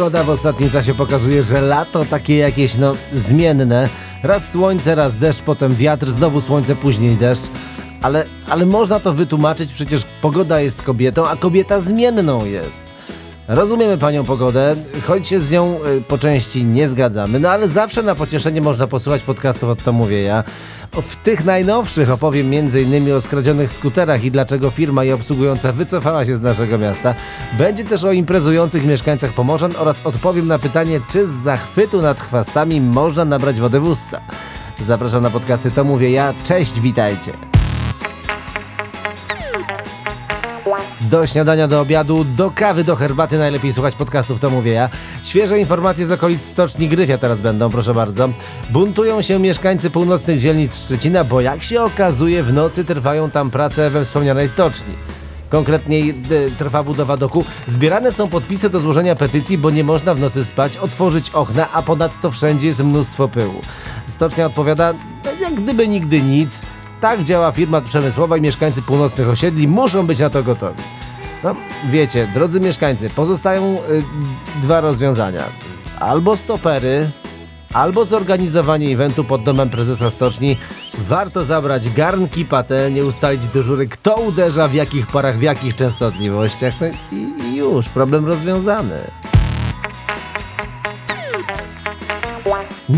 Pogoda w ostatnim czasie pokazuje, że lato takie jakieś no zmienne. Raz słońce, raz deszcz, potem wiatr, znowu słońce, później deszcz. Ale, ale można to wytłumaczyć, przecież pogoda jest kobietą, a kobieta zmienną jest. Rozumiemy panią pogodę, choć się z nią y, po części nie zgadzamy, no ale zawsze na pocieszenie można posłuchać podcastów od to mówię ja. W tych najnowszych opowiem m.in. o skradzionych skuterach i dlaczego firma je obsługująca wycofała się z naszego miasta. Będzie też o imprezujących mieszkańcach Pomorzan oraz odpowiem na pytanie, czy z zachwytu nad chwastami można nabrać wodę w usta. Zapraszam na podcasty To Mówię Ja. Cześć, witajcie. Do śniadania, do obiadu, do kawy, do herbaty najlepiej słuchać podcastów, to mówię ja. Świeże informacje z okolic Stoczni Gryfia teraz będą, proszę bardzo. Buntują się mieszkańcy północnych dzielnic Szczecina, bo jak się okazuje w nocy trwają tam prace we wspomnianej stoczni. Konkretniej trwa budowa doku. Zbierane są podpisy do złożenia petycji, bo nie można w nocy spać, otworzyć okna, a ponadto wszędzie jest mnóstwo pyłu. Stocznia odpowiada, no, jak gdyby nigdy nic. Tak działa firma przemysłowa i mieszkańcy północnych osiedli muszą być na to gotowi. No, wiecie, drodzy mieszkańcy, pozostają y, dwa rozwiązania. Albo stopery, albo zorganizowanie eventu pod domem prezesa stoczni. Warto zabrać garnki, patelnie, ustalić dyżury, kto uderza w jakich parach, w jakich częstotliwościach. No i, i już, problem rozwiązany.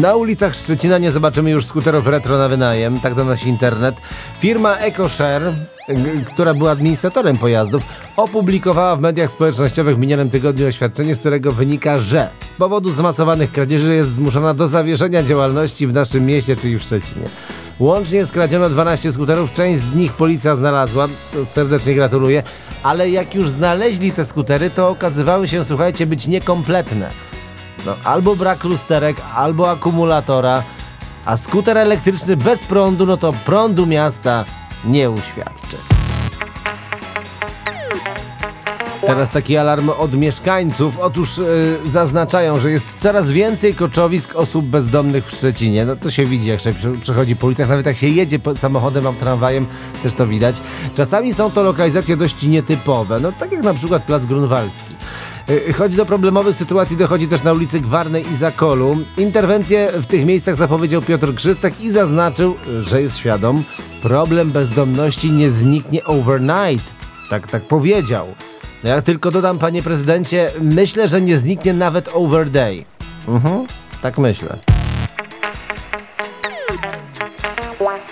Na ulicach Szczecina nie zobaczymy już skuterów retro na wynajem, tak donosi internet. Firma EcoShare, która była administratorem pojazdów, opublikowała w mediach społecznościowych w minionym tygodniu oświadczenie, z którego wynika, że z powodu zmasowanych kradzieży jest zmuszona do zawieszenia działalności w naszym mieście, czyli w Szczecinie. Łącznie skradziono 12 skuterów, część z nich policja znalazła, serdecznie gratuluję, ale jak już znaleźli te skutery, to okazywały się, słuchajcie, być niekompletne. No, albo brak lusterek, albo akumulatora, a skuter elektryczny bez prądu, no to prądu miasta nie uświadczy. Teraz taki alarm od mieszkańców. Otóż yy, zaznaczają, że jest coraz więcej koczowisk osób bezdomnych w Szczecinie. No to się widzi, jak się prze- przechodzi po ulicach, nawet jak się jedzie samochodem albo tramwajem, też to widać. Czasami są to lokalizacje dość nietypowe, no tak jak na przykład Plac Grunwaldzki. Yy, Choć do problemowych sytuacji dochodzi też na ulicy Gwarnej i Zakolu. Interwencję w tych miejscach zapowiedział Piotr Krzystek i zaznaczył, że jest świadom, problem bezdomności nie zniknie overnight. Tak, tak powiedział. No ja tylko dodam, panie prezydencie, myślę, że nie zniknie nawet over day. Mhm, tak myślę.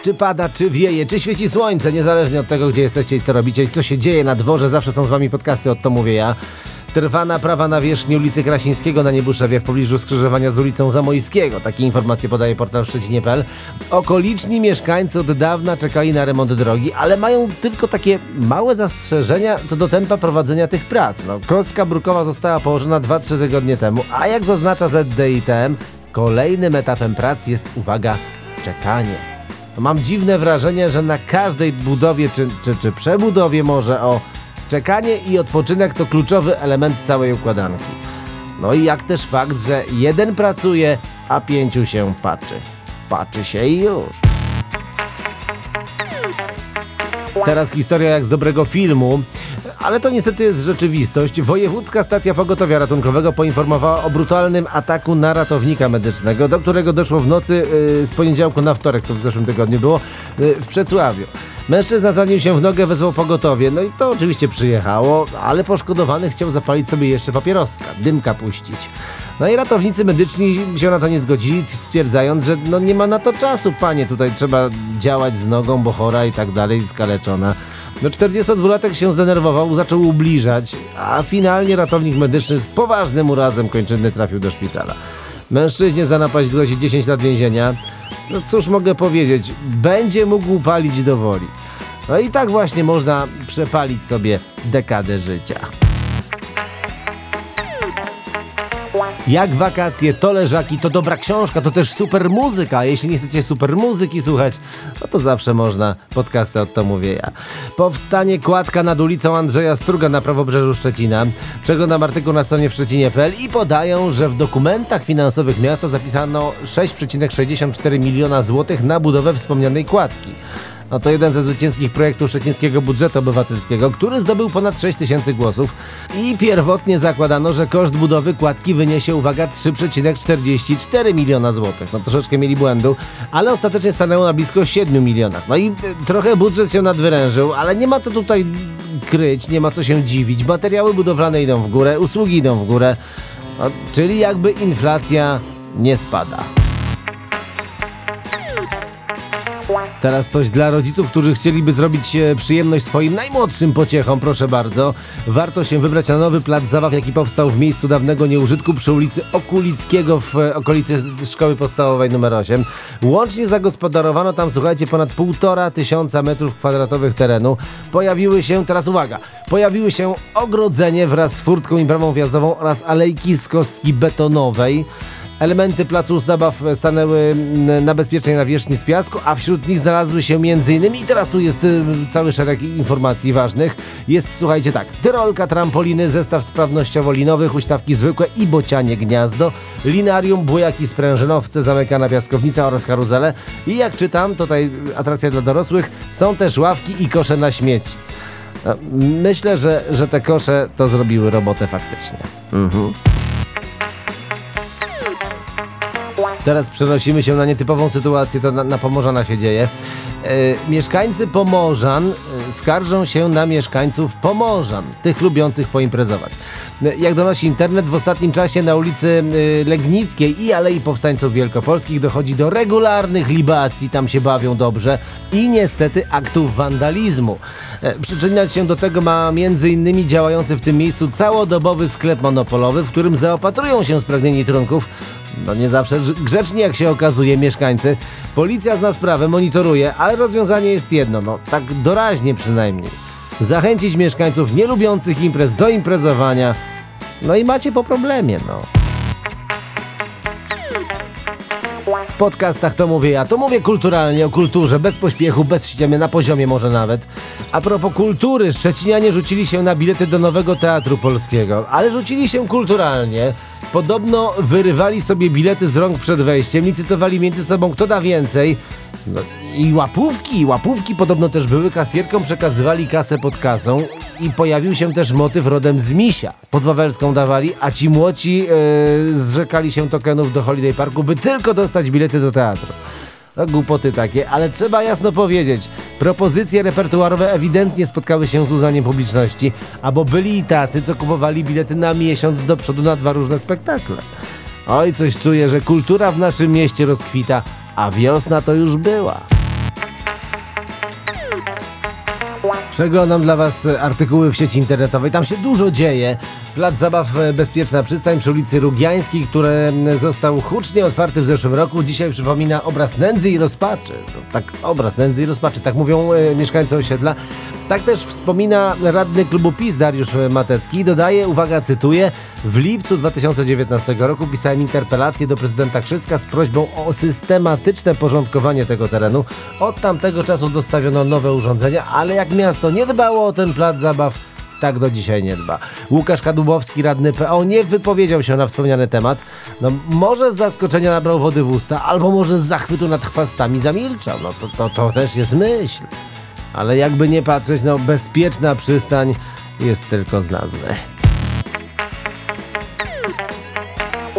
Czy pada, czy wieje, czy świeci słońce, niezależnie od tego, gdzie jesteście i co robicie, co się dzieje na dworze, zawsze są z wami podcasty, od to mówię ja. Trwa naprawa na wierzchni ulicy Krasińskiego na Niebuszewie w pobliżu skrzyżowania z ulicą Zamojskiego. Takie informacje podaje portal szczecinie.pl. Okoliczni mieszkańcy od dawna czekali na remont drogi, ale mają tylko takie małe zastrzeżenia co do tempa prowadzenia tych prac. No, kostka brukowa została położona 2-3 tygodnie temu, a jak zaznacza ZDITM, kolejnym etapem prac jest, uwaga, czekanie. Mam dziwne wrażenie, że na każdej budowie czy, czy, czy przebudowie może o czekanie i odpoczynek to kluczowy element całej układanki. No i jak też fakt, że jeden pracuje, a pięciu się patrzy. Patrzy się i już. Teraz historia jak z dobrego filmu, ale to niestety jest rzeczywistość. Wojewódzka Stacja Pogotowia Ratunkowego poinformowała o brutalnym ataku na ratownika medycznego, do którego doszło w nocy yy, z poniedziałku na wtorek, to w zeszłym tygodniu było, yy, w Przecławiu. Mężczyzna zanił się w nogę, wezwał pogotowie, no i to oczywiście przyjechało, ale poszkodowany chciał zapalić sobie jeszcze papieroska, dymka puścić. No i ratownicy medyczni się na to nie zgodzili, stwierdzając, że no nie ma na to czasu, panie, tutaj trzeba działać z nogą, bo chora i tak dalej, skaleczona. No 42-latek się zdenerwował, zaczął ubliżać, a finalnie ratownik medyczny z poważnym urazem kończynny trafił do szpitala. Mężczyźnie za napaść grozi 10 lat więzienia. No cóż mogę powiedzieć, będzie mógł palić do woli. No i tak właśnie można przepalić sobie dekadę życia. Jak wakacje, to leżaki, to dobra książka, to też super muzyka. Jeśli nie chcecie super muzyki słuchać, no to zawsze można podcasty od to mówię ja. Powstanie kładka nad ulicą Andrzeja Struga na prawobrzeżu Szczecina. Przeglądam artykuł na stronie w szczecinie.pl i podają, że w dokumentach finansowych miasta zapisano 6,64 miliona złotych na budowę wspomnianej kładki. No to jeden ze zwycięskich projektów szczecińskiego budżetu obywatelskiego, który zdobył ponad 6 tysięcy głosów i pierwotnie zakładano, że koszt budowy kładki wyniesie, uwaga, 3,44 miliona złotych. No troszeczkę mieli błędu, ale ostatecznie stanęło na blisko 7 milionach. No i e, trochę budżet się nadwyrężył, ale nie ma co tutaj kryć, nie ma co się dziwić. Materiały budowlane idą w górę, usługi idą w górę, no, czyli jakby inflacja nie spada. Teraz coś dla rodziców, którzy chcieliby zrobić e, przyjemność swoim najmłodszym pociechom, proszę bardzo. Warto się wybrać na nowy plac zabaw, jaki powstał w miejscu dawnego nieużytku przy ulicy Okulickiego w e, okolicy Szkoły Podstawowej nr 8. Łącznie zagospodarowano tam, słuchajcie, ponad półtora tysiąca metrów kwadratowych terenu. Pojawiły się, teraz uwaga, pojawiły się ogrodzenie wraz z furtką i bramą wjazdową oraz alejki z kostki betonowej. Elementy placu zabaw stanęły na bezpiecznej nawierzchni z piasku, a wśród nich znalazły się m.in. i teraz tu jest y, cały szereg informacji ważnych. Jest, słuchajcie, tak, tyrolka, trampoliny, zestaw sprawnościowo-linowy, huśtawki zwykłe i bocianie gniazdo, linarium, bujaki sprężynowce, zamykana piaskownica oraz karuzele. I jak czytam, tutaj atrakcja dla dorosłych, są też ławki i kosze na śmieci. No, myślę, że, że te kosze to zrobiły robotę faktycznie. Mhm. Teraz przenosimy się na nietypową sytuację, to na, na Pomorzana się dzieje. E, mieszkańcy Pomorzan e, skarżą się na mieszkańców Pomorzan, tych lubiących poimprezować. E, jak donosi internet, w ostatnim czasie na ulicy e, Legnickiej i Alei Powstańców Wielkopolskich dochodzi do regularnych libacji, tam się bawią dobrze i niestety aktów wandalizmu. E, przyczyniać się do tego ma m.in. działający w tym miejscu całodobowy sklep monopolowy, w którym zaopatrują się spragnieni trunków no nie zawsze grzecznie jak się okazuje mieszkańcy. Policja zna sprawę, monitoruje, ale rozwiązanie jest jedno, no tak doraźnie przynajmniej. Zachęcić mieszkańców nielubiących imprez do imprezowania, no i macie po problemie, no. Podcastach to mówię ja, to mówię kulturalnie, o kulturze, bez pośpiechu, bez ściemy, na poziomie może nawet. A propos kultury, Szczecinianie rzucili się na bilety do Nowego Teatru Polskiego, ale rzucili się kulturalnie. Podobno wyrywali sobie bilety z rąk przed wejściem, licytowali między sobą kto da więcej. No, I łapówki, łapówki podobno też były, kasjerką przekazywali kasę pod kasą i pojawił się też motyw rodem z Misia. Pod Wawelską dawali, a ci młodzi yy, zrzekali się tokenów do Holiday Parku, by tylko dostać bilety do teatru. No, głupoty takie, ale trzeba jasno powiedzieć, propozycje repertuarowe ewidentnie spotkały się z uznaniem publiczności, albo byli i tacy, co kupowali bilety na miesiąc do przodu na dwa różne spektakle. Oj, coś czuję, że kultura w naszym mieście rozkwita, a wiosna to już była. Przeglądam dla Was artykuły w sieci internetowej. Tam się dużo dzieje. Plac zabaw e, Bezpieczna Przystań przy ulicy Rugiańskiej, który został hucznie otwarty w zeszłym roku, dzisiaj przypomina obraz nędzy i rozpaczy. No, tak, obraz nędzy i rozpaczy, tak mówią e, mieszkańcy osiedla. Tak też wspomina radny klubu PiS Dariusz Matecki. Dodaje, uwaga, cytuję, w lipcu 2019 roku pisałem interpelację do prezydenta Krzyska z prośbą o systematyczne porządkowanie tego terenu. Od tamtego czasu dostawiono nowe urządzenia, ale jak miasto nie dbało o ten plac zabaw, tak do dzisiaj nie dba. Łukasz Kadłubowski, radny PO, nie wypowiedział się na wspomniany temat. No, może z zaskoczenia nabrał wody w usta, albo może z zachwytu nad chwastami zamilczał. No to, to, to też jest myśl. Ale jakby nie patrzeć, no bezpieczna przystań jest tylko z nazwy.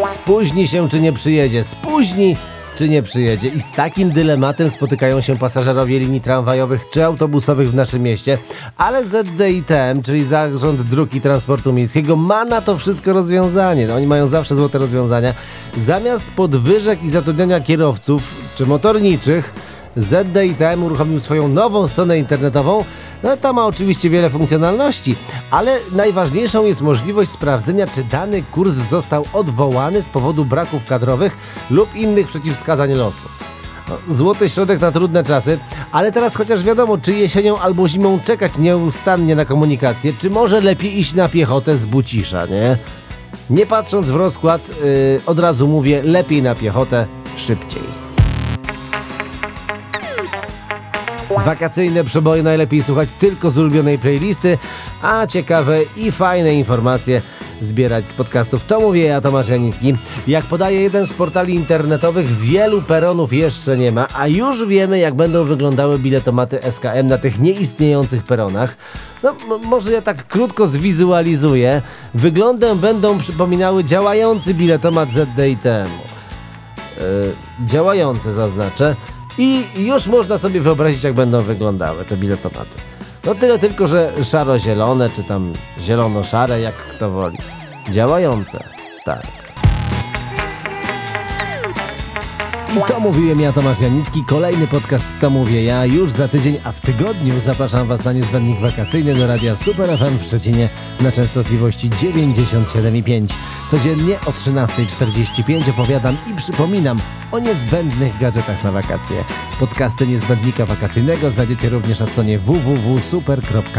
Spóźni się czy nie przyjedzie? Spóźni czy nie przyjedzie. I z takim dylematem spotykają się pasażerowie linii tramwajowych czy autobusowych w naszym mieście, ale ZDITM, czyli Zarząd Dróg i Transportu Miejskiego, ma na to wszystko rozwiązanie. No, oni mają zawsze złote rozwiązania. Zamiast podwyżek i zatrudniania kierowców czy motorniczych, ZDITM uruchomił swoją nową stronę internetową. No, ta ma oczywiście wiele funkcjonalności, ale najważniejszą jest możliwość sprawdzenia, czy dany kurs został odwołany z powodu braków kadrowych lub innych przeciwwskazań losu. No, złoty środek na trudne czasy, ale teraz chociaż wiadomo, czy jesienią albo zimą czekać nieustannie na komunikację, czy może lepiej iść na piechotę z Bucisza, nie? Nie patrząc w rozkład, yy, od razu mówię, lepiej na piechotę, szybciej. Wakacyjne przeboje najlepiej słuchać tylko z ulubionej playlisty, a ciekawe i fajne informacje zbierać z podcastów. To mówię ja, Tomasz Janicki. Jak podaje jeden z portali internetowych, wielu peronów jeszcze nie ma, a już wiemy, jak będą wyglądały biletomaty SKM na tych nieistniejących peronach. No, może ja tak krótko zwizualizuję. Wyglądem będą przypominały działający biletomat ZDITM. Yy, działający zaznaczę. I już można sobie wyobrazić, jak będą wyglądały te biletomaty. No tyle tylko, że szaro-zielone, czy tam zielono-szare, jak kto woli. Działające, tak. To mówiłem ja, Tomasz Janicki. Kolejny podcast To Mówię Ja już za tydzień, a w tygodniu zapraszam Was na niezbędnik wakacyjny do radia Super FM w Szczecinie na częstotliwości 97,5. Codziennie o 13.45 opowiadam i przypominam o niezbędnych gadżetach na wakacje. Podcasty niezbędnika wakacyjnego znajdziecie również na stronie www.super.fm.